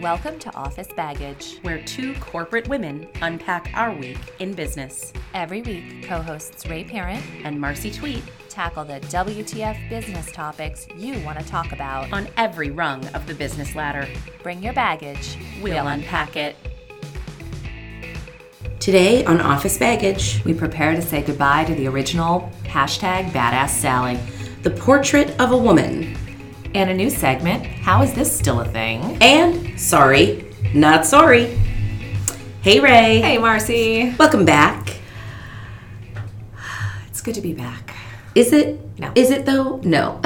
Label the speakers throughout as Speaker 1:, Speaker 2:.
Speaker 1: Welcome to Office Baggage.
Speaker 2: where two corporate women unpack our week in business.
Speaker 1: Every week, co hosts Ray Parent
Speaker 2: And Marcy Tweet
Speaker 1: tackle the WTF business topics you want to talk about.
Speaker 2: on every rung of the business ladder.
Speaker 1: Bring your baggage.
Speaker 2: We'll unpack it.
Speaker 3: Today on Office Baggage,
Speaker 1: We prepare to say goodbye to the original hashtag Badass Sally.
Speaker 3: the portrait of a woman.
Speaker 1: And a new segment How is this still a thing?
Speaker 3: And sorry, not sorry. Hey Ray.
Speaker 1: Hey, Marcy.
Speaker 3: Welcome back.
Speaker 1: It's good to be back.
Speaker 3: Is it?
Speaker 1: No.
Speaker 3: Is it though? No.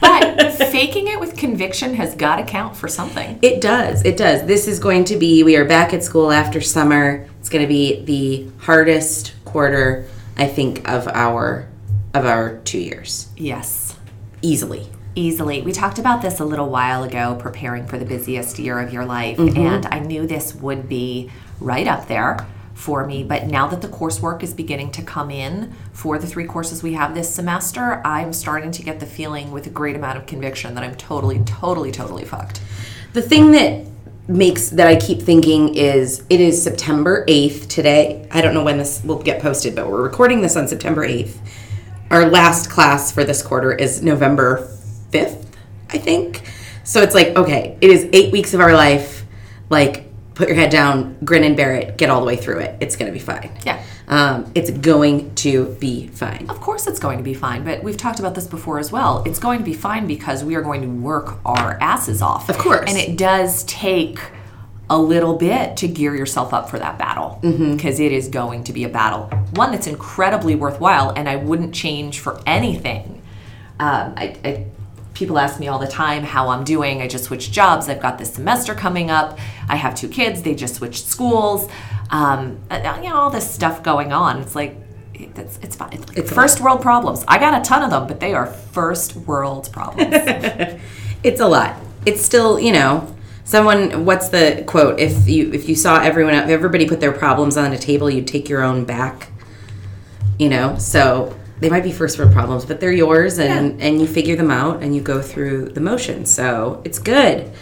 Speaker 1: But faking it with conviction has got to count for something.
Speaker 3: it does. It does. This is going to be we are back at school after summer. It's going to be the hardest quarter I think of our of our 2 years.
Speaker 1: Yes.
Speaker 3: Easily.
Speaker 1: Easily. We talked about this a little while ago, preparing for the busiest year of your life, mm-hmm. and I knew this would be right up there for me. But now that the coursework is beginning to come in for the three courses we have this semester, I'm starting to get the feeling with a great amount of conviction that I'm totally, totally, totally fucked.
Speaker 3: The thing that makes that I keep thinking is it is September 8th today. I don't know when this will get posted, but we're recording this on September 8th. Our last class for this quarter is November 5th, I think. So it's like, okay, it is 8 weeks of our life. Like put your head down, grin and bear it, get all the way through it. It's going to be fine.
Speaker 1: Yeah.
Speaker 3: Um, it's going to be fine.
Speaker 1: Of course, it's going to be fine, but we've talked about this before as well. It's going to be fine because we are going to work our asses off.
Speaker 3: Of course.
Speaker 1: And it does take a little bit to gear yourself up for that battle because is going to be a battle. One that's incredibly worthwhile, and I wouldn't change for anything. Um, I, I, people ask me all the time how I'm doing. I just switched jobs. I've got this semester coming up. I have two kids. They just switched schools. Um, uh, you know, all this stuff going on. It's like, it's, it's fine. It's, like
Speaker 3: It's
Speaker 1: first world problems. I got a ton of them, but they are first world problems.
Speaker 3: It's a lot. It's still, you know, someone. What's the quote? If you if you saw everyone, if everybody put their problems on a table, you'd take your own back. You know, so they might be first world problems, but they're yours, and and you figure them out, and you go through the motions. So it's good.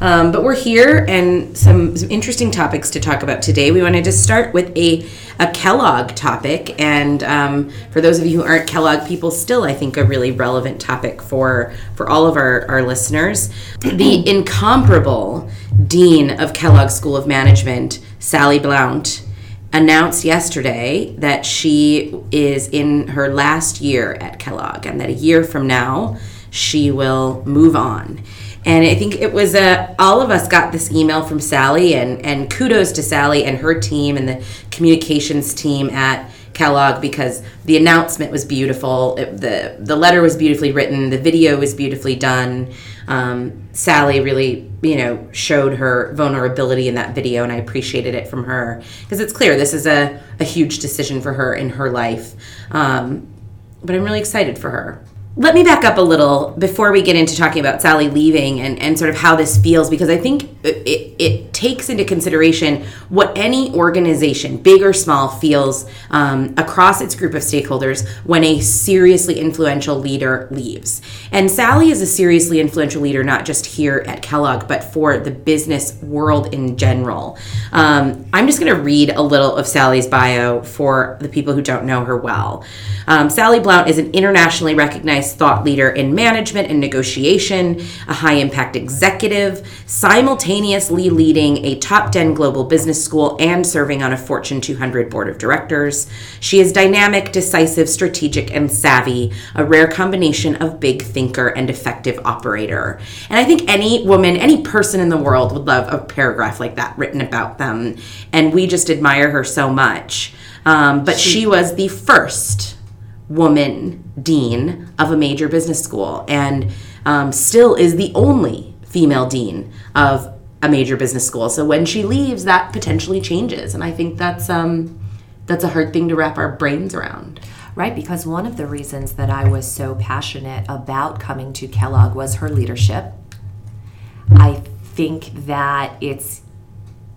Speaker 3: Um, but we're here and some, some interesting topics to talk about today. We wanted to start with a, a Kellogg topic. And um, for those of you who aren't Kellogg people, still, I think, a really relevant topic for, for all of our, our listeners. The incomparable Dean of Kellogg School of Management, Sally Blount, announced yesterday that she is in her last year at Kellogg and that a year from now she will move on. And I think it was uh, all of us got this email from Sally, and, and kudos to Sally and her team and the communications team at Kellogg because the announcement was beautiful. It- the The letter was beautifully written. The video was beautifully done. Um, Sally really, you know, showed her vulnerability in that video, and I appreciated it from her because it's clear this is a, a huge decision for her in her life. Um, but I'm really excited for her. Let me back up a little before we get into talking about Sally leaving and, and sort of how this feels, because I think it, it, takes into consideration what any organization, big or small, feels um, across its group of stakeholders when a seriously influential leader leaves. And Sally is a seriously influential leader, not just here at Kellogg, but for the business world in general. Um, I'm just going to read a little of Sally's bio for the people who don't know her well. Um, Sally Blount is an internationally recognized thought leader in management and negotiation, a high impact executive, simultaneously leading a top 10 global business school and serving on a Fortune 200 board of directors. She is dynamic, decisive, strategic, and savvy, a rare combination of big thinker and effective operator. And I think any woman, any person in the world would love a paragraph like that written about them. And we just admire her so much. Um, but she was the first woman dean of a major business school and um, still is the only female dean of a major business school. So when she leaves, that potentially changes. And I think that's um, that's a hard thing to wrap our brains around.
Speaker 1: Right, because one of the reasons that I was so passionate about coming to Kellogg was her leadership. I think that it's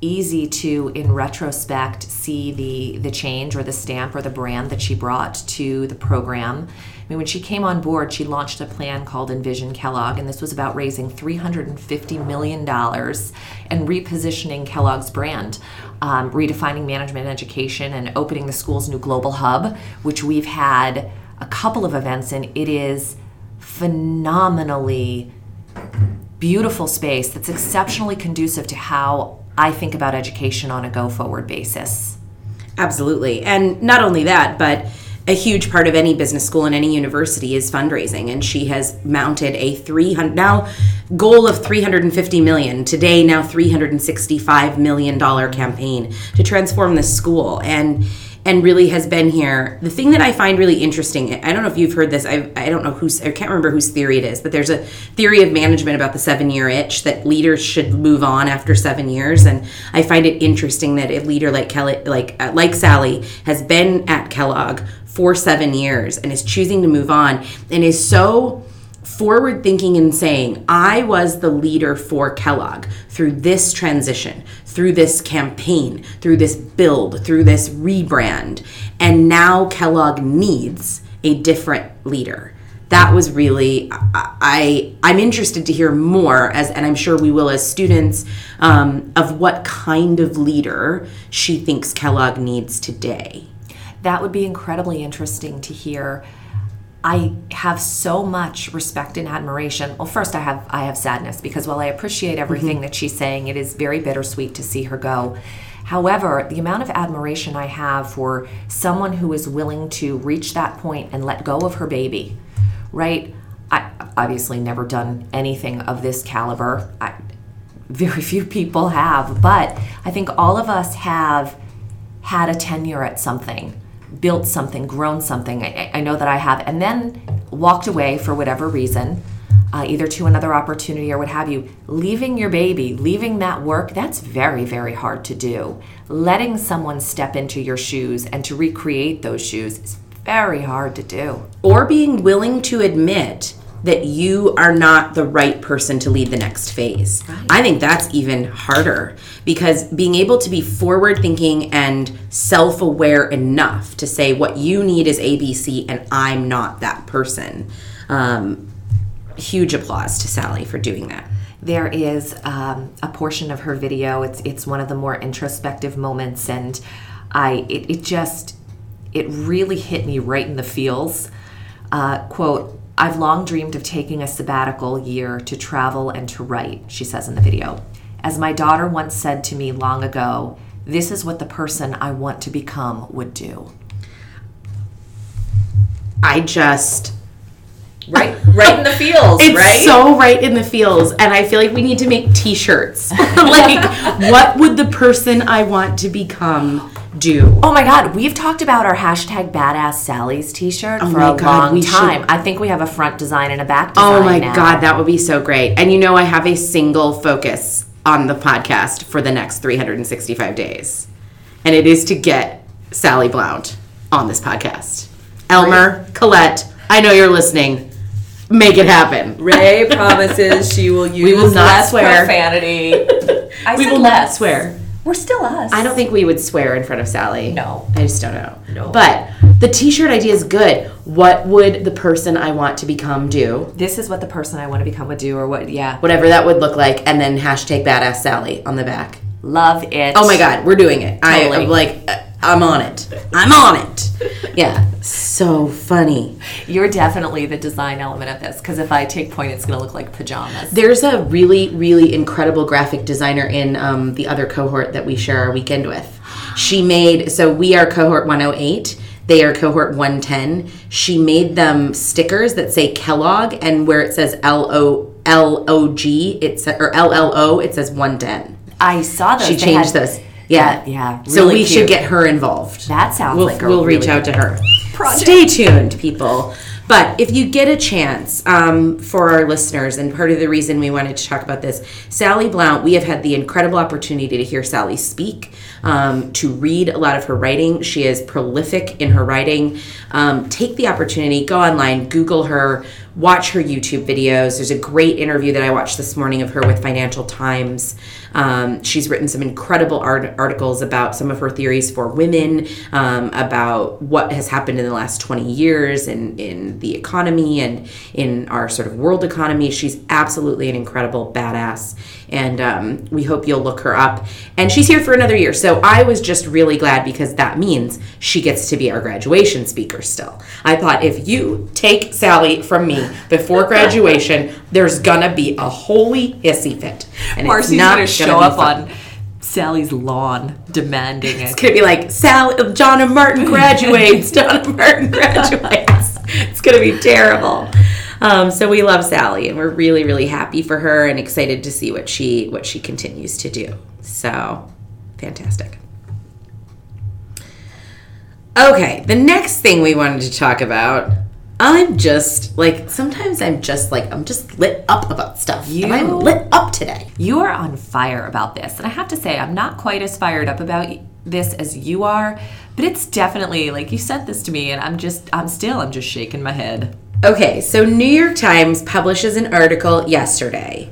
Speaker 1: easy to, in retrospect, see the the change or the stamp or the brand that she brought to the program. I mean, when she came on board, she launched a plan called Envision Kellogg, and this was about raising $350 million and repositioning Kellogg's brand, um, redefining management and education, and opening the school's new global hub, which we've had a couple of events in. It is phenomenally beautiful space that's exceptionally conducive to how I think about education on a go forward basis.
Speaker 3: Absolutely. And not only that, but a huge part of any business school and any university is fundraising and she has mounted a 300 now goal of 350 million today now 365 million dollar campaign to transform the school and and really has been here. The thing that I find really interesting, I don't know if you've heard this, I, I don't know who's, I can't remember whose theory it is, but there's a theory of management about the seven year itch that leaders should move on after seven years. And I find it interesting that a leader like Kelly, like, uh, like Sally has been at Kellogg for seven years and is choosing to move on and is so forward thinking and saying, I was the leader for Kellogg through this transition, through this campaign, through this build, through this rebrand. And now Kellogg needs a different leader. That was really I, I am interested to hear more as and I'm sure we will as students um, of what kind of leader she thinks Kellogg needs today.
Speaker 1: That would be incredibly interesting to hear I have so much respect and admiration. Well, first I have I have sadness because while I appreciate everything mm-hmm. that she's saying, it is very bittersweet to see her go. However, the amount of admiration I have for someone who is willing to reach that point and let go of her baby, right? I obviously never done anything of this caliber. I, very few people have, but I think all of us have had a tenure at something built something, grown something. I, I know that I have, and then walked away for whatever reason, uh, either to another opportunity or what have you. Leaving your baby, leaving that work, that's very, very hard to do. Letting someone step into your shoes and to recreate those shoes is very hard to do.
Speaker 3: Or being willing to admit that you are not the right person to lead the next phase. Right. I think that's even harder because being able to be forward thinking and self aware enough to say what you need is ABC and I'm not that person. Um, huge applause to Sally for doing that.
Speaker 1: There is um, a portion of her video. It's it's one of the more introspective moments, and I it, it just it really hit me right in the feels. Uh, quote I've long dreamed of taking a sabbatical year to travel and to write, she says in the video. As my daughter once said to me long ago, this is what the person I want to become would do.
Speaker 3: I just
Speaker 1: right right in the feels
Speaker 3: it's
Speaker 1: right
Speaker 3: so right in the feels and i feel like we need to make t-shirts like what would the person i want to become do.
Speaker 1: Oh my God, we've talked about our hashtag Badass Sally's T-shirt oh for a God, long time. Should... I think we have a front design and a back oh design.
Speaker 3: Oh my
Speaker 1: now.
Speaker 3: God, that would be so great. And you know, I have a single focus on the podcast for the next 365 days, and it is to get Sally Blount on this podcast. Elmer, Colette, I know you're listening. Make it happen.
Speaker 1: Ray promises she will use we will not less swear. profanity.
Speaker 3: I we will less. not swear.
Speaker 1: We're still us.
Speaker 3: I don't think we would swear in front of Sally.
Speaker 1: No.
Speaker 3: I just don't know.
Speaker 1: No.
Speaker 3: But the t shirt idea is good. What would the person I want to become do?
Speaker 1: This is what the person I want to become would do, or what, yeah.
Speaker 3: Whatever that would look like, and then hashtag badass Sally on the back.
Speaker 1: Love it.
Speaker 3: Oh my God, we're doing it. Totally. I, am like, uh, I'm on it. I'm on it. Yeah. So funny.
Speaker 1: You're definitely the design element of this because if I take point, it's going to look like pajamas.
Speaker 3: There's a really, really incredible graphic designer in um, the other cohort that we share our weekend with. She made, so we are cohort 108. They are cohort 110. She made them stickers that say Kellogg, and where it says L O L O G, it it's or L L O, it says 110.
Speaker 1: I saw those.
Speaker 3: She they changed had, those. Yeah,
Speaker 1: yeah.
Speaker 3: Really so we cute. should get her involved.
Speaker 1: That sounds
Speaker 3: we'll,
Speaker 1: like
Speaker 3: we'll
Speaker 1: really
Speaker 3: reach out to her. Project. Stay tuned, people. But if you get a chance um, for our listeners, and part of the reason we wanted to talk about this, Sally Blount, we have had the incredible opportunity to hear Sally speak, um, to read a lot of her writing. She is prolific in her writing. Um, take the opportunity, go online, Google her, watch her YouTube videos. There's a great interview that I watched this morning of her with Financial Times. Um, she's written some incredible art- articles about some of her theories for women, um, about what has happened in the last 20 years in, in the economy and in our sort of world economy. She's absolutely an incredible badass. And um, we hope you'll look her up. And she's here for another year. So I was just really glad because that means she gets to be our graduation speaker still. I thought if you take Sally from me before graduation, there's gonna be a holy hissy fit. And
Speaker 1: Marcy's gonna show up on Sally's lawn demanding it.
Speaker 3: It's gonna be like Sally, John and Martin graduates. John and Martin graduates. It's gonna be terrible. Um, so we love Sally, and we're really, really happy for her, and excited to see what she what she continues to do. So fantastic. Okay, the next thing we wanted to talk about. I'm just like sometimes I'm just like I'm just lit up about stuff. You, and I'm lit up today.
Speaker 1: You are on fire about this, and I have to say I'm not quite as fired up about this as you are, but it's definitely like you sent this to me, and I'm just I'm still I'm just shaking my head.
Speaker 3: Okay, so New York Times publishes an article yesterday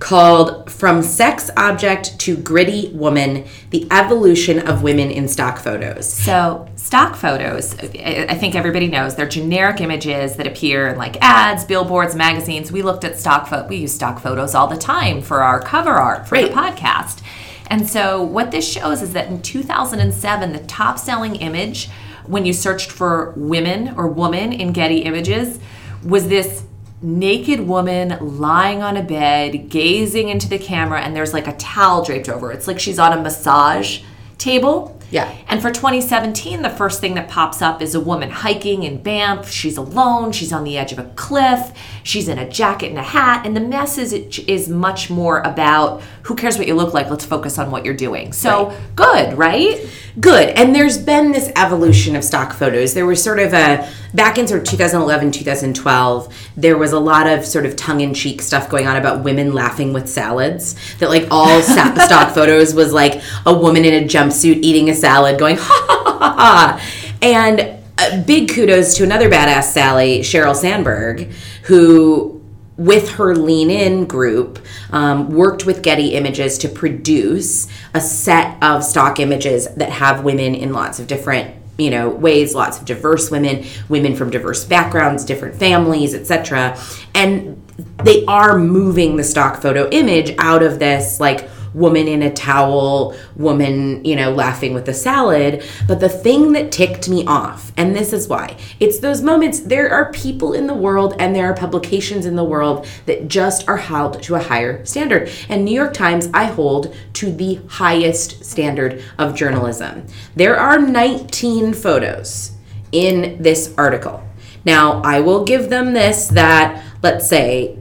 Speaker 3: called From Sex Object to Gritty Woman The Evolution of Women in Stock Photos.
Speaker 1: So, stock photos, I think everybody knows, they're generic images that appear in like ads, billboards, magazines. We looked at stock photos, we use stock photos all the time for our cover art for right. the podcast. And so, what this shows is that in 2007, the top selling image when you searched for women or woman in Getty Images was this naked woman lying on a bed, gazing into the camera, and there's like a towel draped over. It's like she's on a massage table.
Speaker 3: Yeah.
Speaker 1: And for 2017, the first thing that pops up is a woman hiking in Banff. She's alone. She's on the edge of a cliff. She's in a jacket and a hat. And the message is much more about who cares what you look like? Let's focus on what you're doing. So right. good, right?
Speaker 3: Good. And there's been this evolution of stock photos. There was sort of a, back in sort of 2011, 2012, there was a lot of sort of tongue in cheek stuff going on about women laughing with salads. That like all stock photos was like a woman in a jumpsuit eating a salad going, ha ha ha ha. And uh, big kudos to another badass Sally, Sheryl Sandberg, who with her Lean In group, um, worked with Getty Images to produce a set of stock images that have women in lots of different you know ways lots of diverse women women from diverse backgrounds different families etc and they are moving the stock photo image out of this like woman in a towel, woman, you know, laughing with a salad. But the thing that ticked me off, and this is why, it's those moments there are people in the world and there are publications in the world that just are held to a higher standard. And New York Times, I hold to the highest standard of journalism. There are 19 photos in this article. Now, I will give them this that, let's say,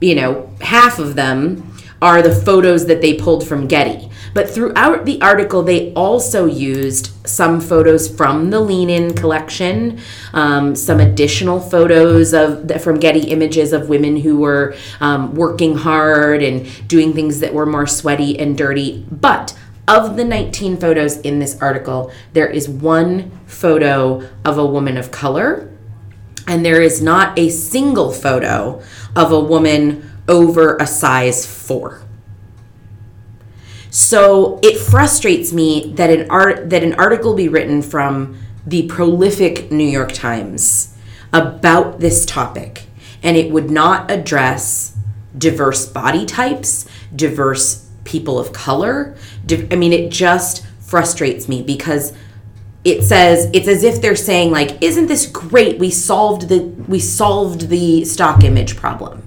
Speaker 3: you know, half of them are the photos that they pulled from Getty. But throughout the article, they also used some photos from the Lean In collection, um, some additional photos of from Getty Images of women who were um, working hard and doing things that were more sweaty and dirty. But of the 19 photos in this article, there is one photo of a woman of color, and there is not a single photo of a woman over a size four. So it frustrates me that an art that an article be written from the prolific New York Times about this topic and it would not address diverse body types, diverse people of color. I mean, it just frustrates me because it says it's as if they're saying like isn't this great we solved the we solved the stock image problem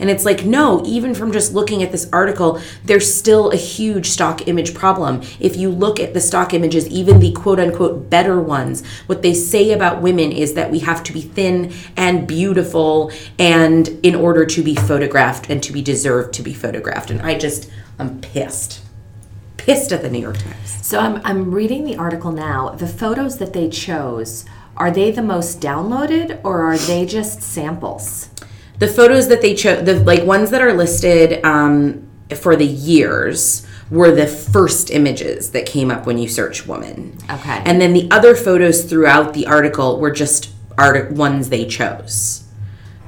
Speaker 3: and it's like, no, even from just looking at this article, there's still a huge stock image problem. If you look at the stock images, even the quote unquote better ones, what they say about women is that we have to be thin and beautiful and in order to be photographed and to be deserved to be photographed. And I just, I'm pissed pissed at the New York Times.
Speaker 1: So I'm, I'm reading the article now. The photos that they chose, are they the most downloaded or are they just samples?
Speaker 3: The photos that they chose, the like ones that are listed um, for the years were the first images that came up when you search woman.
Speaker 1: Okay.
Speaker 3: And then the other photos throughout the article were just art ones they chose.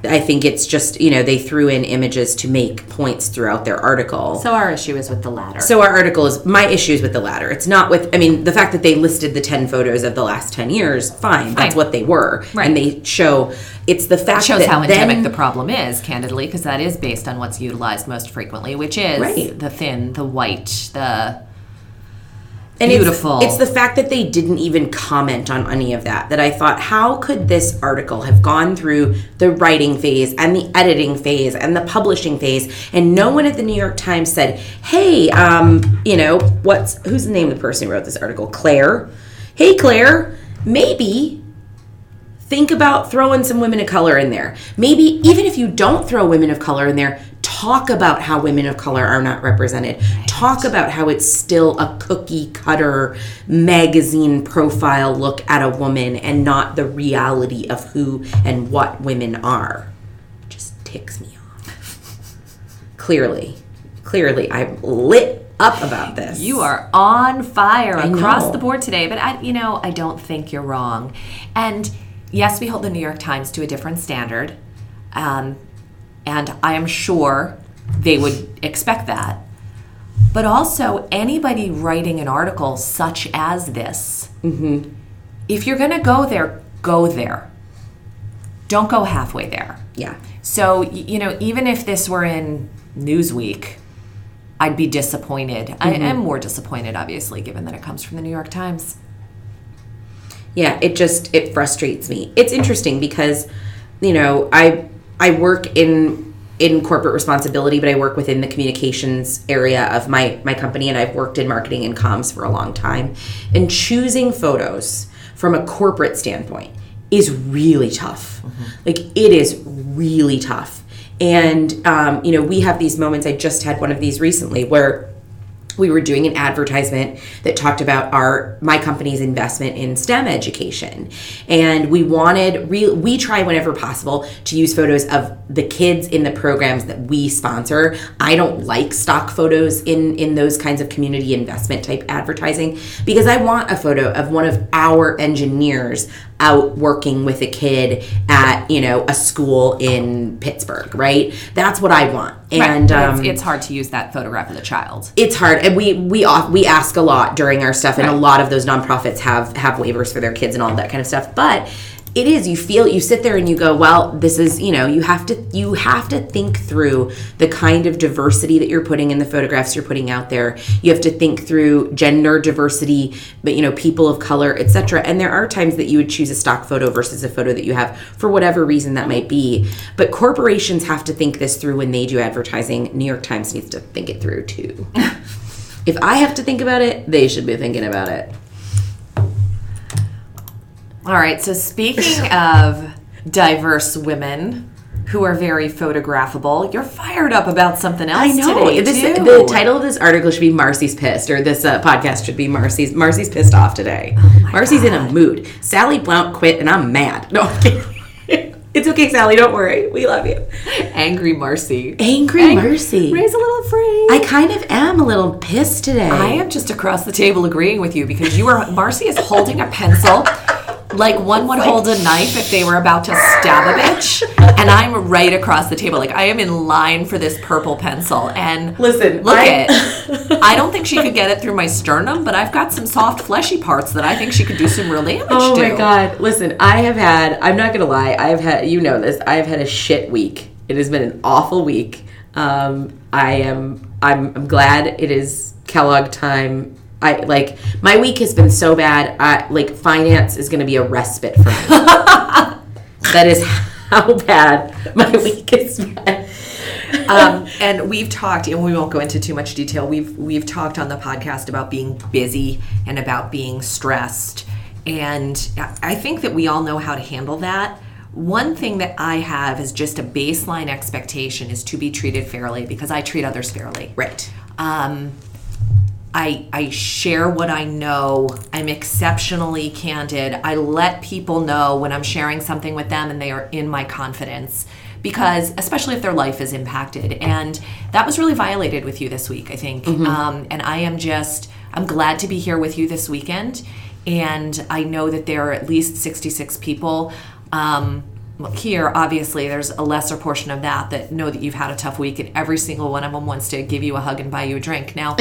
Speaker 3: I think it's just, you know, they threw in images to make points throughout their article.
Speaker 1: So our issue is with the latter.
Speaker 3: So our article is my issue is with the latter. It's not with I mean the fact that they listed the 10 photos of the last 10 years, fine. That's what they were.
Speaker 1: Right.
Speaker 3: And they show it's the fact
Speaker 1: shows
Speaker 3: that
Speaker 1: how
Speaker 3: then,
Speaker 1: endemic the problem is, candidly, because that is based on what's utilized most frequently, which is
Speaker 3: Right.
Speaker 1: the thin, the white, the
Speaker 3: and
Speaker 1: beautiful.
Speaker 3: It's, it's the fact that they didn't even comment on any of that that I thought how could this article have gone through the writing phase and the editing phase and the publishing phase and no one at the New York Times said, "Hey, um, you know, what's who's the name of the person who wrote this article? Claire. Hey Claire, maybe think about throwing some women of color in there. Maybe even if you don't throw women of color in there, talk about how women of color are not represented. Talk about how it's still a cookie cutter magazine profile look at a woman and not the reality of who and what women are. it Just ticks me off. Clearly, clearly, I'm lit up about this.
Speaker 1: You are on fire across
Speaker 3: know.
Speaker 1: the board today, but I, you know, I don't think you're wrong. And yes, we hold the New York Times to a different standard, um, and I am sure they would expect that. But also, anybody writing an article such as this, mm-hmm. if you're going to go there, go there. Don't go halfway there.
Speaker 3: Yeah.
Speaker 1: So, you know, even if this were in Newsweek, I'd be disappointed. I mm-hmm. am more disappointed, obviously, given that it comes from the New York Times.
Speaker 3: yeah it just it frustrates me it's interesting because you know i i work in in corporate responsibility but i work within the communications area of my my company and i've worked in marketing and comms for a long time. And choosing photos from a corporate standpoint is really tough. Like it is really tough. And um, you know we have these moments i just had one of these recently where we were doing an advertisement that talked about our my company's investment in STEM education, and we wanted real. We try whenever possible to use photos of the kids in the programs that we sponsor. I don't like stock photos in in those kinds of community investment type advertising because I want a photo of one of our engineers out working with a kid at you know a school in Pittsburgh, right? That's what I want, and
Speaker 1: Right,
Speaker 3: um,
Speaker 1: it's, it's hard to use that photograph of the child.
Speaker 3: it's hard. And we we off, we ask a lot during our stuff and a lot of those nonprofits have have waivers for their kids and all that kind of stuff. But it is you feel you sit there and you go well this is you know you have to you have to think through the kind of diversity that you're putting in the photographs you're putting out there. You have to think through gender diversity but you know people of color etc and there are times that you would choose a stock photo versus a photo that you have for whatever reason that might be. But corporations have to think this through when they do advertising. New york times needs to think it through too. If I have to think about it, they should be thinking about it.
Speaker 1: All right, so speaking of diverse women who are very photographable, you're fired up about something else
Speaker 3: I know.
Speaker 1: today,
Speaker 3: This,
Speaker 1: too.
Speaker 3: the title of this article should be Marcy's pissed, or this uh, podcast should be Marcy's Marcy's pissed off today. Marcy's in a mood. Sally Blount quit, and I'm mad. No, I'm kidding. it's okay, Sally. Don't worry. We love you.
Speaker 1: Angry Marcy.
Speaker 3: Angry Marcy.
Speaker 1: Ray's a little afraid.
Speaker 3: I kind of am a little pissed today.
Speaker 1: I am just across the table agreeing with you because you are Marcy is holding a pencil like one would hold a knife if they were about to stab a bitch and I'm right across the table like I am in line for this purple pencil and
Speaker 3: Listen,
Speaker 1: look
Speaker 3: I-
Speaker 1: at I don't think she could get it through my sternum but I've got some soft fleshy parts that I think she could do some real damage
Speaker 3: Oh
Speaker 1: to
Speaker 3: my god! Listen, I have had. I'm not gonna lie. I have had. You know this. I have had a shit week. It has been an awful week. Um, I am. I'm. I'm glad it is Kellogg time. I like my week has been so bad. I like finance is gonna be a respite for me. that is how bad my week has been.
Speaker 1: um, and we've talked, and we won't go into too much detail. We've we've talked on the podcast about being busy and about being stressed, and I think that we all know how to handle that. One thing that I have is just a baseline expectation is to be treated fairly because I treat others fairly.
Speaker 3: Right.
Speaker 1: Um, I, I share what I know. I'm exceptionally candid. I let people know when I'm sharing something with them and they are in my confidence because, especially if their life is impacted. And that was really violated with you this week, I think. Um, and I am just, I'm glad to be here with you this weekend. And I know that there are at least 66 people um, here, obviously, there's a lesser portion of that that know that you've had a tough week, and every single one of them wants to give you a hug and buy you a drink. Now,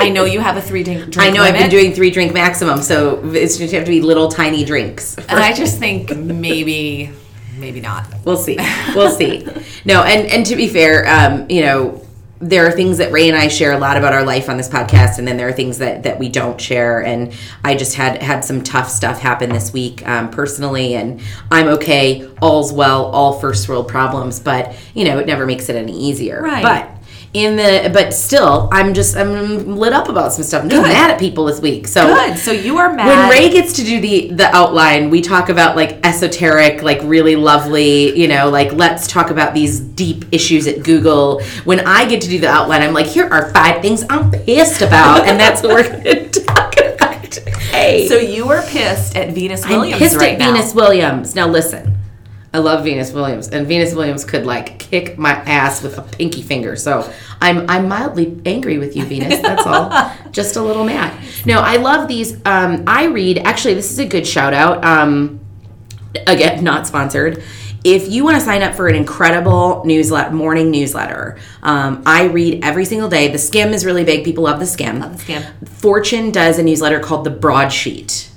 Speaker 1: I know you have a three drink.
Speaker 3: I know I've been doing three drink maximum, so it's just have to be little tiny drinks.
Speaker 1: and I just think maybe, maybe not.
Speaker 3: We'll see. We'll see. No, and and to be fair, um, you know, there are things that Ray and I share a lot about our life on this podcast, and then there are things that that we don't share. And I just had had some tough stuff happen this week um, personally, and I'm okay. All's well. All first world problems, but you know, it never makes it any easier.
Speaker 1: Right.
Speaker 3: But in the but still, I'm just I'm lit up about some stuff. I'm just mad at people this week. So
Speaker 1: Good. So you are mad.
Speaker 3: when Ray gets to do the the outline, we talk about like esoteric, like really lovely, you know, like let's talk about these deep issues at Google. When I get to do the outline, I'm like, here are five things I'm pissed about, and that's what we're to talk about today.
Speaker 1: so you are pissed at Venus williams I'm
Speaker 3: pissed
Speaker 1: right
Speaker 3: at
Speaker 1: now.
Speaker 3: Venus Williams. Now listen. I love Venus Williams, and Venus Williams could like kick my ass with a pinky finger. So I'm I'm mildly angry with you, Venus. That's all. Just a little mad. No, I love these. Um, I read. Actually, this is a good shout out. Um, again, not sponsored. If you want to sign up for an incredible newsletter, morning newsletter, um, I read every single day. The Skimm is really big. People love the Skimm.
Speaker 1: Love the Skimm.
Speaker 3: Fortune does a newsletter called the Broadsheet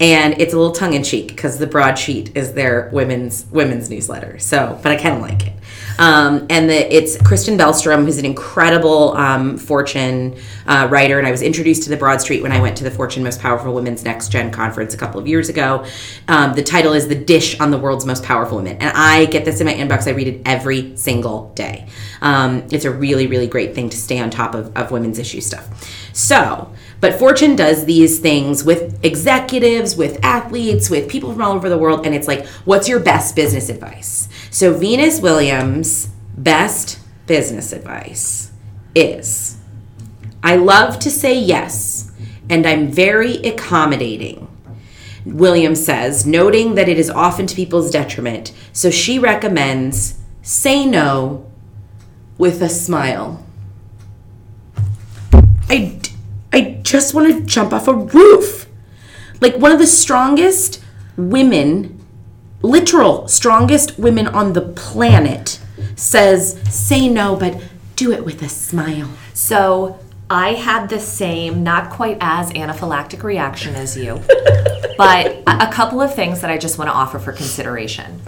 Speaker 3: and it's a little tongue in cheek because the broadsheet is their women's women's newsletter. So, but I kind of like it. Um, and the, it's Kristen Bellstrom, who's an incredible um, Fortune uh, writer, and I was introduced to the Broadsheet when I went to the Fortune Most Powerful Women's Next Gen conference a couple of years ago. Um, the title is "The Dish on the World's Most Powerful Women," and I get this in my inbox. I read it every single day. Um, it's a really, really great thing to stay on top of, of women's issue stuff. So, but Fortune does these things with executives, with athletes, with people from all over the world, and it's like, what's your best business advice? So, Venus Williams' best business advice is I love to say yes, and I'm very accommodating. Williams says, noting that it is often to people's detriment. So she recommends say no with a smile. I, just want to jump off a roof. Like one of the strongest women, literal strongest women on the planet, says, say no, but do it with a smile.
Speaker 1: So I had the same, not quite as anaphylactic reaction as you, but a, a couple of things that I just want to offer for consideration.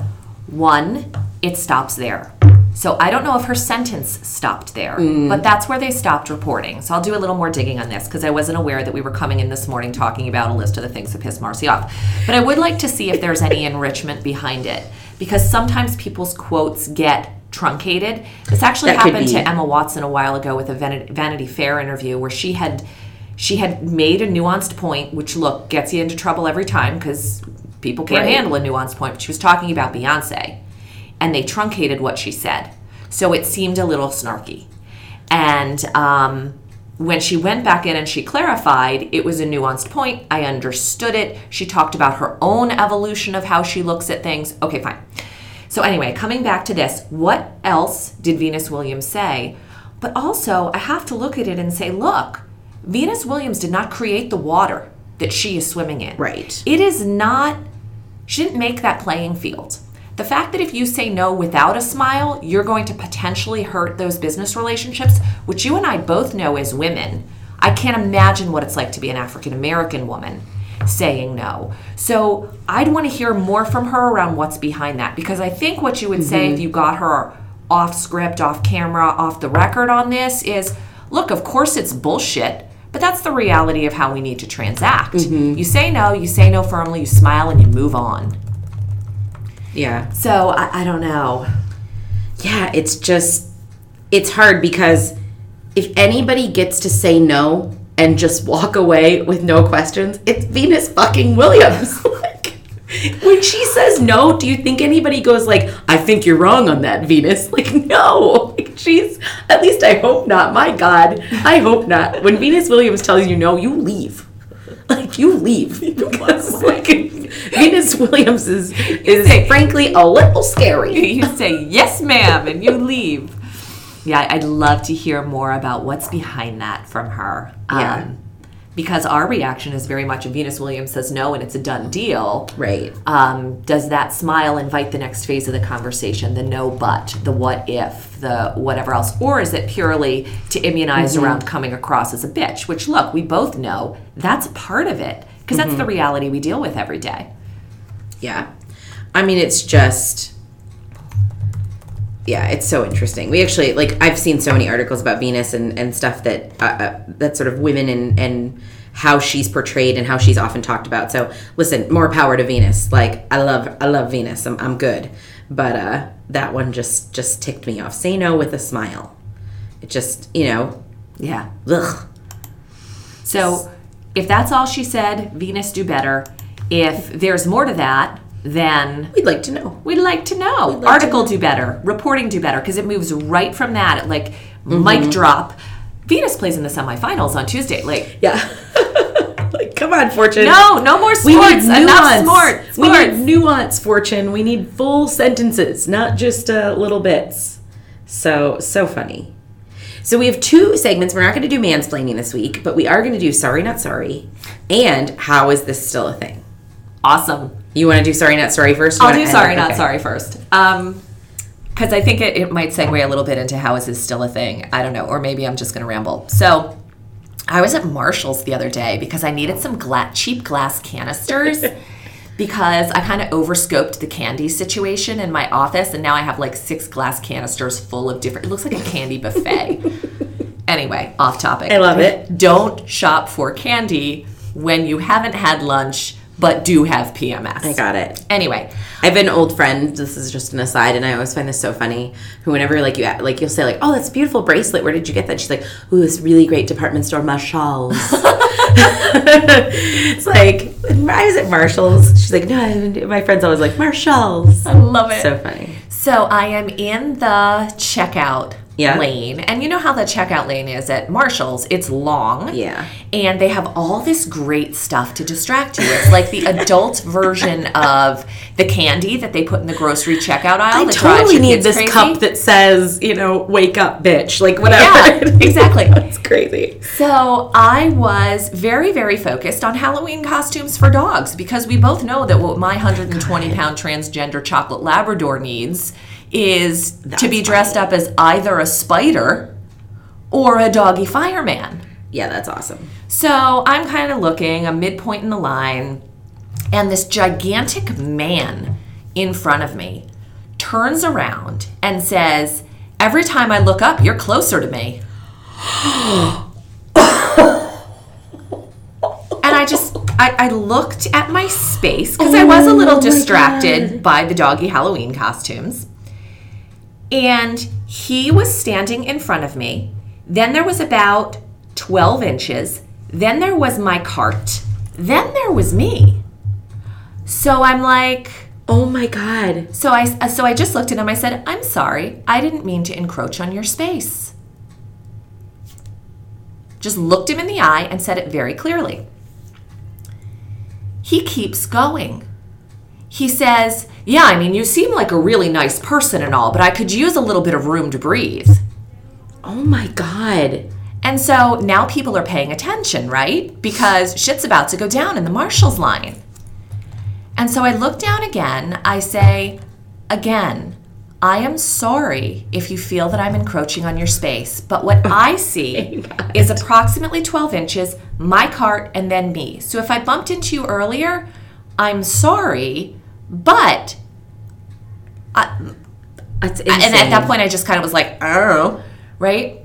Speaker 1: One, it stops there. So I don't know if her sentence stopped there, mm. but that's where they stopped reporting. So I'll do a little more digging on this because I wasn't aware that we were coming in this morning talking about a list of the things that piss Marcy off. But I would like to see if there's any enrichment behind it because sometimes people's quotes get truncated. This actually
Speaker 3: That
Speaker 1: happened to Emma Watson a while ago with a Vanity Fair interview where she had she had made a nuanced point, which look gets you into trouble every time because people can't
Speaker 3: Right.
Speaker 1: handle a nuanced point. But she was talking about Beyonce, and they truncated what she said, so it seemed a little snarky. And um, when she went back in and she clarified, it was a nuanced point. I understood it. She talked about her own evolution of how she looks at things. Okay, fine. So, anyway, coming back to this, what else did Venus Williams say? But also, I have to look at it and say, look, Venus Williams did not create the water that she is swimming in.
Speaker 3: Right.
Speaker 1: It is not, she didn't make that playing field. The fact that if you say no without a smile, you're going to potentially hurt those business relationships, which you and I both know as women. I can't imagine what it's like to be an African American woman saying no. So I'd want to hear more from her around what's behind that because I think what you would say if mm-hmm. you got her off script, off camera, off the record on this is look, of course it's bullshit, but that's the reality of how we need to transact. Mm-hmm. You say no, you say no firmly, you smile, and you move on.
Speaker 3: Yeah.
Speaker 1: So I, I don't know.
Speaker 3: Yeah, it's just it's hard because if anybody gets to say no and just walk away with no questions, it's Venus fucking Williams. like when she says no, do you think anybody goes like, "I think you're wrong on that, Venus"? Like no. Like she's at least I hope not. My god, I hope not. When Venus Williams tells you no, you leave. Like you leave because like Venus Williams is is frankly a little scary.
Speaker 1: You say yes, ma'am, and you leave. Yeah, I'd love to hear more about what's behind that from her.
Speaker 3: Yeah.
Speaker 1: Um, because our reaction is very much if Venus Williams says no and it's a done deal.
Speaker 3: Right.
Speaker 1: Um, does that smile invite the next phase of the conversation, the no but, the what if, the whatever else? Or is it purely to immunize around coming across as a bitch? Which, look, we both know that's part of it because that's the reality we deal with every day.
Speaker 3: Yeah. I mean, it's just. Yeah, it's so interesting. We actually like I've seen so many articles about Venus and, and stuff that uh, uh, that sort of women and and how she's portrayed and how she's often talked about. So listen, more power to Venus. Like I love I love Venus. I'm I'm good, but uh, that one just just ticked me off. Say no with a smile. It just you know,
Speaker 1: Yeah.
Speaker 3: ugh.
Speaker 1: So if that's all she said, Venus do better. If there's more to that, then
Speaker 3: We'd like to know.
Speaker 1: we'd like to know.
Speaker 3: like to
Speaker 1: Article do better, reporting do better, because it moves right from that. Like mic drop. Venus plays in the semifinals on Tuesday. Like
Speaker 3: Yeah. like come on, Fortune.
Speaker 1: no, no more
Speaker 3: We
Speaker 1: sports.
Speaker 3: need
Speaker 1: Enough
Speaker 3: nuance.
Speaker 1: sport.
Speaker 3: We need nuance, Fortune. We need full sentences, not just uh, little bits. So so funny. So we have two segments. We're not going to do mansplaining this week, but we are going to do sorry not sorry, and how is this still a thing?
Speaker 1: awesome.
Speaker 3: You want to do sorry not sorry first?
Speaker 1: I'll do sorry, not
Speaker 3: Okay.
Speaker 1: sorry first. Um, because I think it, it might segue a little bit into how is this still a thing? I don't know, or maybe I'm just going to ramble. So, I was at Marshall's the other day because I needed some gla- cheap glass canisters because I kind of overscoped the candy situation in my office, and now I have like six glass canisters full of different. It looks like a candy buffet. anyway, off topic.
Speaker 3: I love it.
Speaker 1: Don't shop for candy when you haven't had lunch but do have PMS.
Speaker 3: I got it.
Speaker 1: Anyway,
Speaker 3: I have an old friend. This is just an aside, and I always find this so funny. Who, whenever like you like, you'll say like, "Oh, that's a beautiful bracelet. Where did you get that?" She's like, "Ooh, this really great department store, Marshalls." it's like I was at Marshalls. She's like, "No, I my friends always like Marshalls."
Speaker 1: I love it.
Speaker 3: So funny.
Speaker 1: So I am in the checkout
Speaker 3: Yeah.
Speaker 1: lane. And you know how the checkout lane is at Marshall's? It's long.
Speaker 3: Yeah.
Speaker 1: And they have all this great stuff to distract you. It's like the adult version of the candy that they put in the grocery checkout aisle.
Speaker 3: I totally need this
Speaker 1: crazy.
Speaker 3: cup that says, you know, "Wake up, bitch!" Like whatever.
Speaker 1: Yeah, exactly.
Speaker 3: It's crazy.
Speaker 1: So I was very, very focused on Halloween costumes for dogs because we both know that what my 120 pound transgender chocolate Labrador needs is to be dressed up as either a spider or a doggy fireman.
Speaker 3: Yeah, that's awesome.
Speaker 1: So I'm kind of looking, a midpoint in the line, and this gigantic man in front of me turns around and says, Every time I look up, you're closer to me. and I just, I, I looked at my space because I was a little distracted by the doggy Halloween costumes. And he was standing in front of me. Then there was about 12 inches. Then there was my cart. Then there was me. So I'm like,
Speaker 3: Oh my god.
Speaker 1: so I so I just looked at him. I said, "I'm sorry. I didn't mean to encroach on your space." Just looked him in the eye and said it very clearly. He keeps going. He says, "Yeah, I mean, you seem like a really nice person and all, but I could use a little bit of room to breathe."
Speaker 3: Oh my god.
Speaker 1: And so now people are paying attention, right? Because shit's about to go down in the Marshall's line. And so I look down again. I say, again, I am sorry if you feel that I'm encroaching on your space, but what I see is approximately 12 inches, my cart, and then me. So if I bumped into you earlier, I'm sorry, but
Speaker 3: That's
Speaker 1: and at that point, I just kind of was like, oh, right?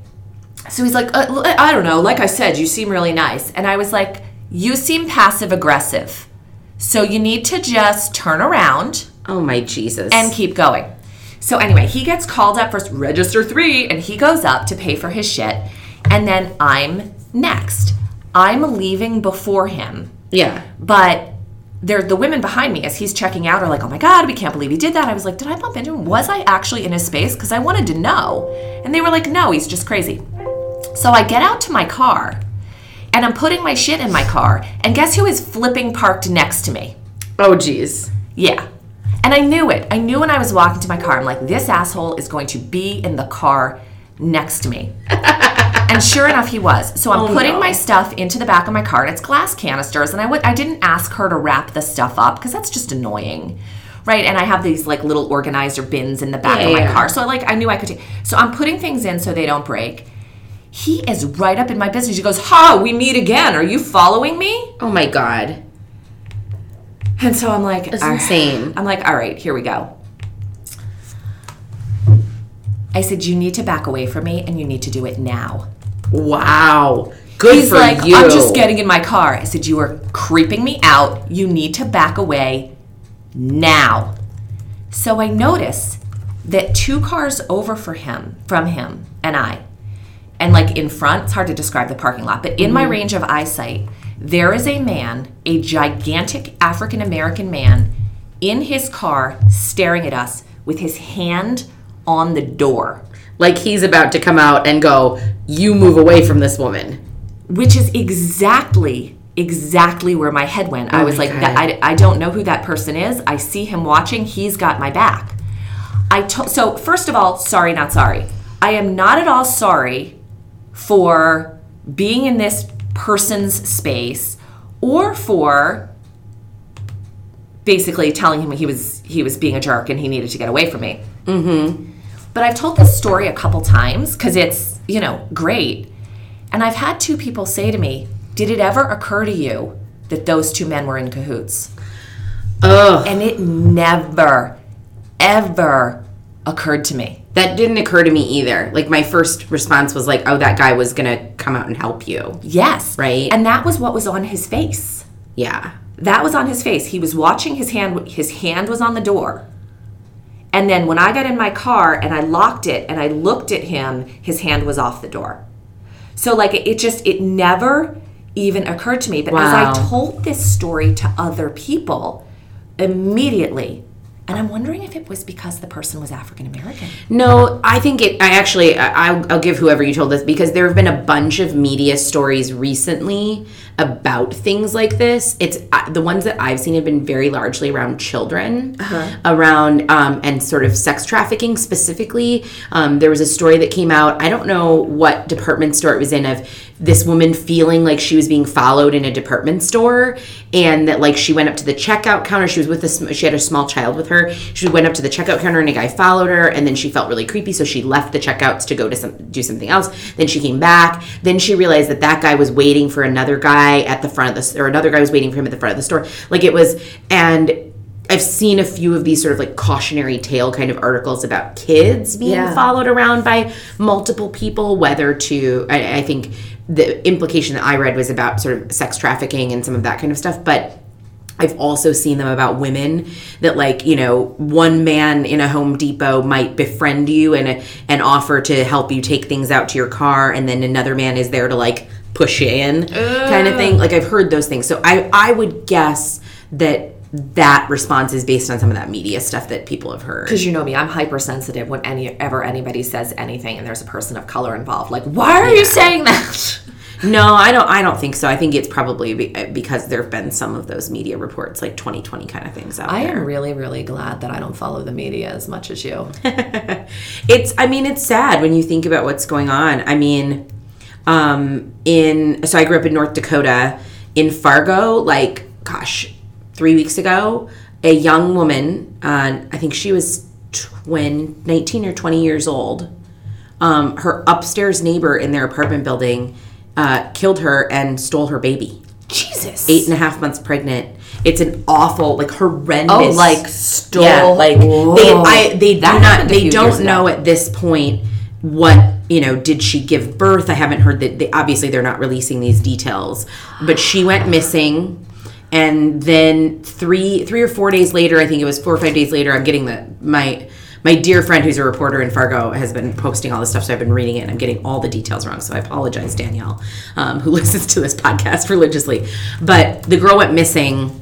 Speaker 1: So he's like, uh, I don't know. Like I said, you seem really nice. And I was like, you seem passive aggressive. So you need to just turn around
Speaker 3: Oh my Jesus.
Speaker 1: and keep going. So anyway, he gets called up first, register three, and he goes up to pay for his shit. And then I'm next. I'm leaving before him.
Speaker 3: yeah.
Speaker 1: But the women behind me, as he's checking out, are like, "Oh my god, we can't believe he did that." I was like, "Did I bump into him? Was I actually in his space?" Because I wanted to know, and they were like, "No, he's just crazy." So I get out to my car, and I'm putting my shit in my car, and guess who is flipping parked next to me?
Speaker 3: Oh jeez.
Speaker 1: Yeah. And I knew it. I knew when I was walking to my car, I'm like, this asshole is going to be in the car next to me. and sure enough, he was. So I'm
Speaker 3: Oh,
Speaker 1: putting
Speaker 3: no.
Speaker 1: my stuff into the back of my car, and it's glass canisters. And I I didn't ask her to wrap the stuff up because that's just annoying, right? And I have these like little organizer bins in the back
Speaker 3: Yeah,
Speaker 1: of my
Speaker 3: yeah.
Speaker 1: car, so like I knew I could take. So I'm putting things in so they don't break. He is right up in my business. He goes, "Ha, we meet again. Are you following me?"
Speaker 3: Oh my god.
Speaker 1: And so I'm like,
Speaker 3: That's
Speaker 1: "All right."
Speaker 3: insane.
Speaker 1: I'm like, all right, here we go. I said, you need to back away from me and you need to do it now.
Speaker 3: Wow. Good
Speaker 1: He's
Speaker 3: for
Speaker 1: like,
Speaker 3: you.
Speaker 1: I'm just getting in my car. I said, you are creeping me out. You need to back away now. So I notice that two cars over for him, from him and I, and like in front, it's hard to describe the parking lot, but in my mm-hmm. range of eyesight, there is a man, a gigantic African American man, in his car staring at us with his hand on the door.
Speaker 3: Like he's about to come out and go, "You move away from this woman."
Speaker 1: which is exactly exactly where my head went. I was like, I, I don't know who that person is. I see him watching. He's got my back. I to- so first of all, sorry, not sorry. I am not at all sorry for being in this person's space or for basically telling him he was he was being a jerk and he needed to get away from me. Mm-hmm. But I've told this story a couple times because it's you know great, and I've had two people say to me, "Did it ever occur to you that those two men were in cahoots?"
Speaker 3: Ugh.
Speaker 1: And it never, ever occurred to me.
Speaker 3: That didn't occur to me either. Like my first response was like, "Oh, that guy was gonna come out and help you."
Speaker 1: Yes,
Speaker 3: Right.
Speaker 1: And that was what was on his face.
Speaker 3: Yeah.
Speaker 1: That was on his face. He was watching his hand. His hand was on the door. And then when I got in my car and I locked it and I looked at him, his hand was off the door. So like it, it just it never even occurred to me. But as I told this story to other people, immediately, and I'm wondering if it was because the person was African American.
Speaker 3: No, I think it. I actually, I, I'll, I'll give whoever you told this because there have been a bunch of media stories recently about things like this. It's uh, the ones that I've seen have been very largely around children, around um, and sort of sex trafficking specifically. Um, there was a story that came out. I don't know what department store it was in of this woman feeling like she was being followed in a department store and that like she went up to the checkout counter she was with a sm- she had a small child with her she went up to the checkout counter and a guy followed her and then she felt really creepy so she left the checkouts to go to some do something else then she came back then she realized that that guy was waiting for another guy at the front of the or another guy was waiting for him at the front of the store like it was and I've seen a few of these sort of like cautionary tale kind of articles about kids being
Speaker 1: Yeah.
Speaker 3: followed around by multiple people, whether to, I, I think the implication that I read was about sort of sex trafficking and some of that kind of stuff. But I've also seen them about women that like, you know, one man in a Home Depot might befriend you and and offer to help you take things out to your car and then another man is there to like push you in kind of thing. Like I've heard those things. So I I would guess that that response is based on some of that media stuff that people have heard.
Speaker 1: Because you know me, I'm hypersensitive when any ever anybody says anything and there's a person of color involved. Like, why are you saying that?
Speaker 3: No, I don't. I don't think so. I think it's probably be, eh, because there have been some of those media reports, like 2020 kind of things out
Speaker 1: I
Speaker 3: there.
Speaker 1: am really, really glad that I don't follow the media as much as you.
Speaker 3: It's. I mean, it's sad when you think about what's going on. I mean, um, in so I grew up in North Dakota, in Fargo. Like, gosh, three weeks ago, a young woman. Uh, I think she was 20, 19 or 20 years old. Um, her upstairs neighbor in their apartment building uh, killed her and stole her baby.
Speaker 1: Jesus.
Speaker 3: eight and a half months pregnant. It's an awful, like horrendous.
Speaker 1: Oh, like stole.
Speaker 3: yeah, like they, I, they do not, they don't know at this point what you know. Did she give birth? I haven't heard that. They, obviously, they're not releasing these details, but she went missing. And then three, three or four days later, I think it was four or five days later. I'm getting the my my dear friend who's a reporter in Fargo has been posting all this stuff, so I've been reading it and I'm getting all the details wrong. So I apologize, Danielle, um, who listens to this podcast religiously. But the girl went missing.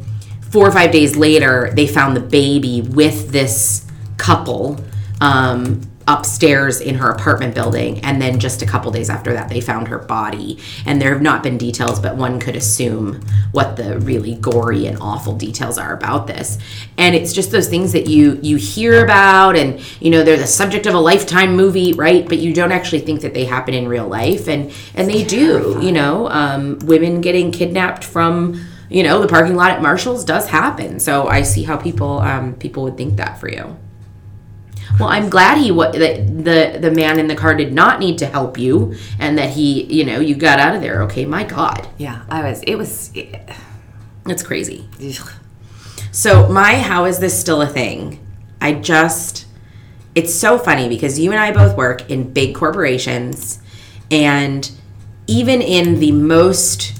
Speaker 3: Four or five days later, they found the baby with this couple. Um, upstairs in her apartment building and then just a couple days after that they found her body. And there have not been details but one could assume what the really gory and awful details are about this. And it's just those things that you you hear about and you know they're the subject of a lifetime movie right? But you don't actually think that they happen in real life and and they do you know? Um, women getting kidnapped from you know the parking lot at marshalls does happen. So i see how people um, people would think that for you well, I'm glad he wa- that the the man in the car did not need to help you, and that he, you know, you got out of there. Okay, my God,
Speaker 1: Yeah, I was. It was. It,
Speaker 3: that's crazy. So my how is this still a thing? I just it's so funny because you and I both work in big corporations and even in the most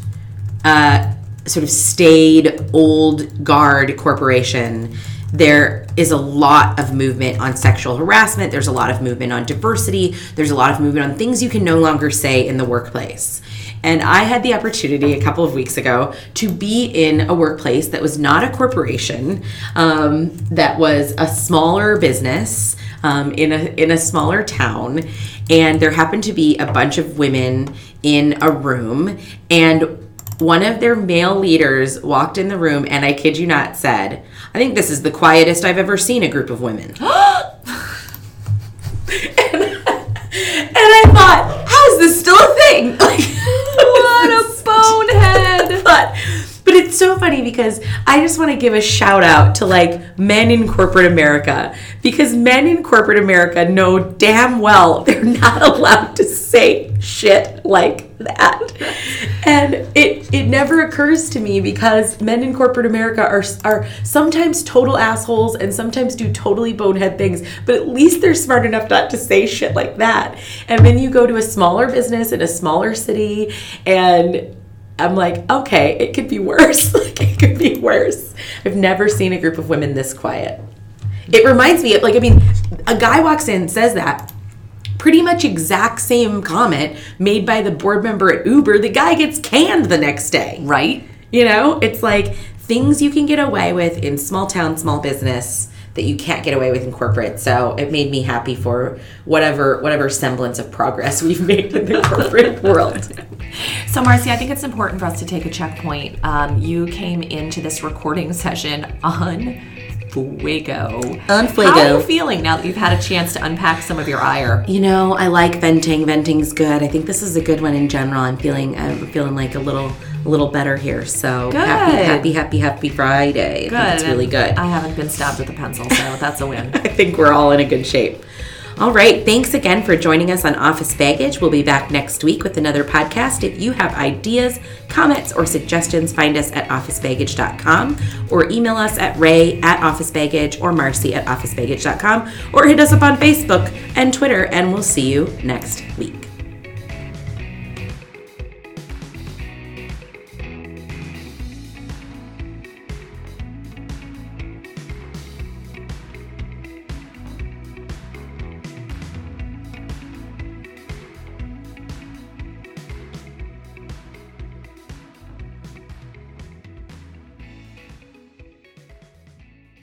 Speaker 3: uh, sort of staid old guard corporation there is a lot of movement on sexual harassment. There's a lot of movement on diversity. There's a lot of movement on things you can no longer say in the workplace. And I had the opportunity a couple of weeks ago to be in a workplace that was not a corporation, um, that was a smaller business um, in a in a smaller town, and there happened to be a bunch of women in a room, and one of their male leaders walked in the room, and I kid you not, said, "I think this is the quietest I've ever seen a group of women." And I thought, how is this still a thing? Like,
Speaker 1: what a bonehead!
Speaker 3: but but it's so funny because I just want to give a shout out to like men in corporate America because men in corporate America know damn well they're not allowed to say shit like that. And it it never occurs to me because men in corporate America are are sometimes total assholes and sometimes do totally bonehead things, but at least they're smart enough not to say shit like that. And then you go to a smaller business in a smaller city and I'm like, okay, it could be worse. like it could be worse. I've never seen a group of women this quiet. It reminds me of like I mean, a guy walks in says that pretty much exact same comment made by the board member at Uber. The guy gets canned the next day.
Speaker 1: Right?
Speaker 3: You know, it's like things you can get away with in small town, small business that you can't get away with in corporate. So it made me happy for whatever whatever semblance of progress we've made in the corporate world.
Speaker 1: So, Marcy, I think it's important for us to take a checkpoint. Um, you came into this recording session on Fuego.
Speaker 3: On Fuego.
Speaker 1: How are you feeling now that you've had a chance to unpack some of your ire?
Speaker 3: You know, I like venting. Venting's good. I think this is a good one in general. I'm feeling I'm feeling like a little a little better here. So happy,
Speaker 1: Good.
Speaker 3: happy, happy, happy Friday. I think it's really good.
Speaker 1: I haven't been stabbed with a pencil, so that's a win.
Speaker 3: I think we're all in a good shape. All right. Thanks again for joining us on Office Baggage. We'll be back next week with another podcast. If you have ideas, comments, or suggestions, find us at officebaggage.com or email us at ray at officebaggage or marcy at officebaggage.com or hit us up on Facebook and Twitter, and we'll see you next week.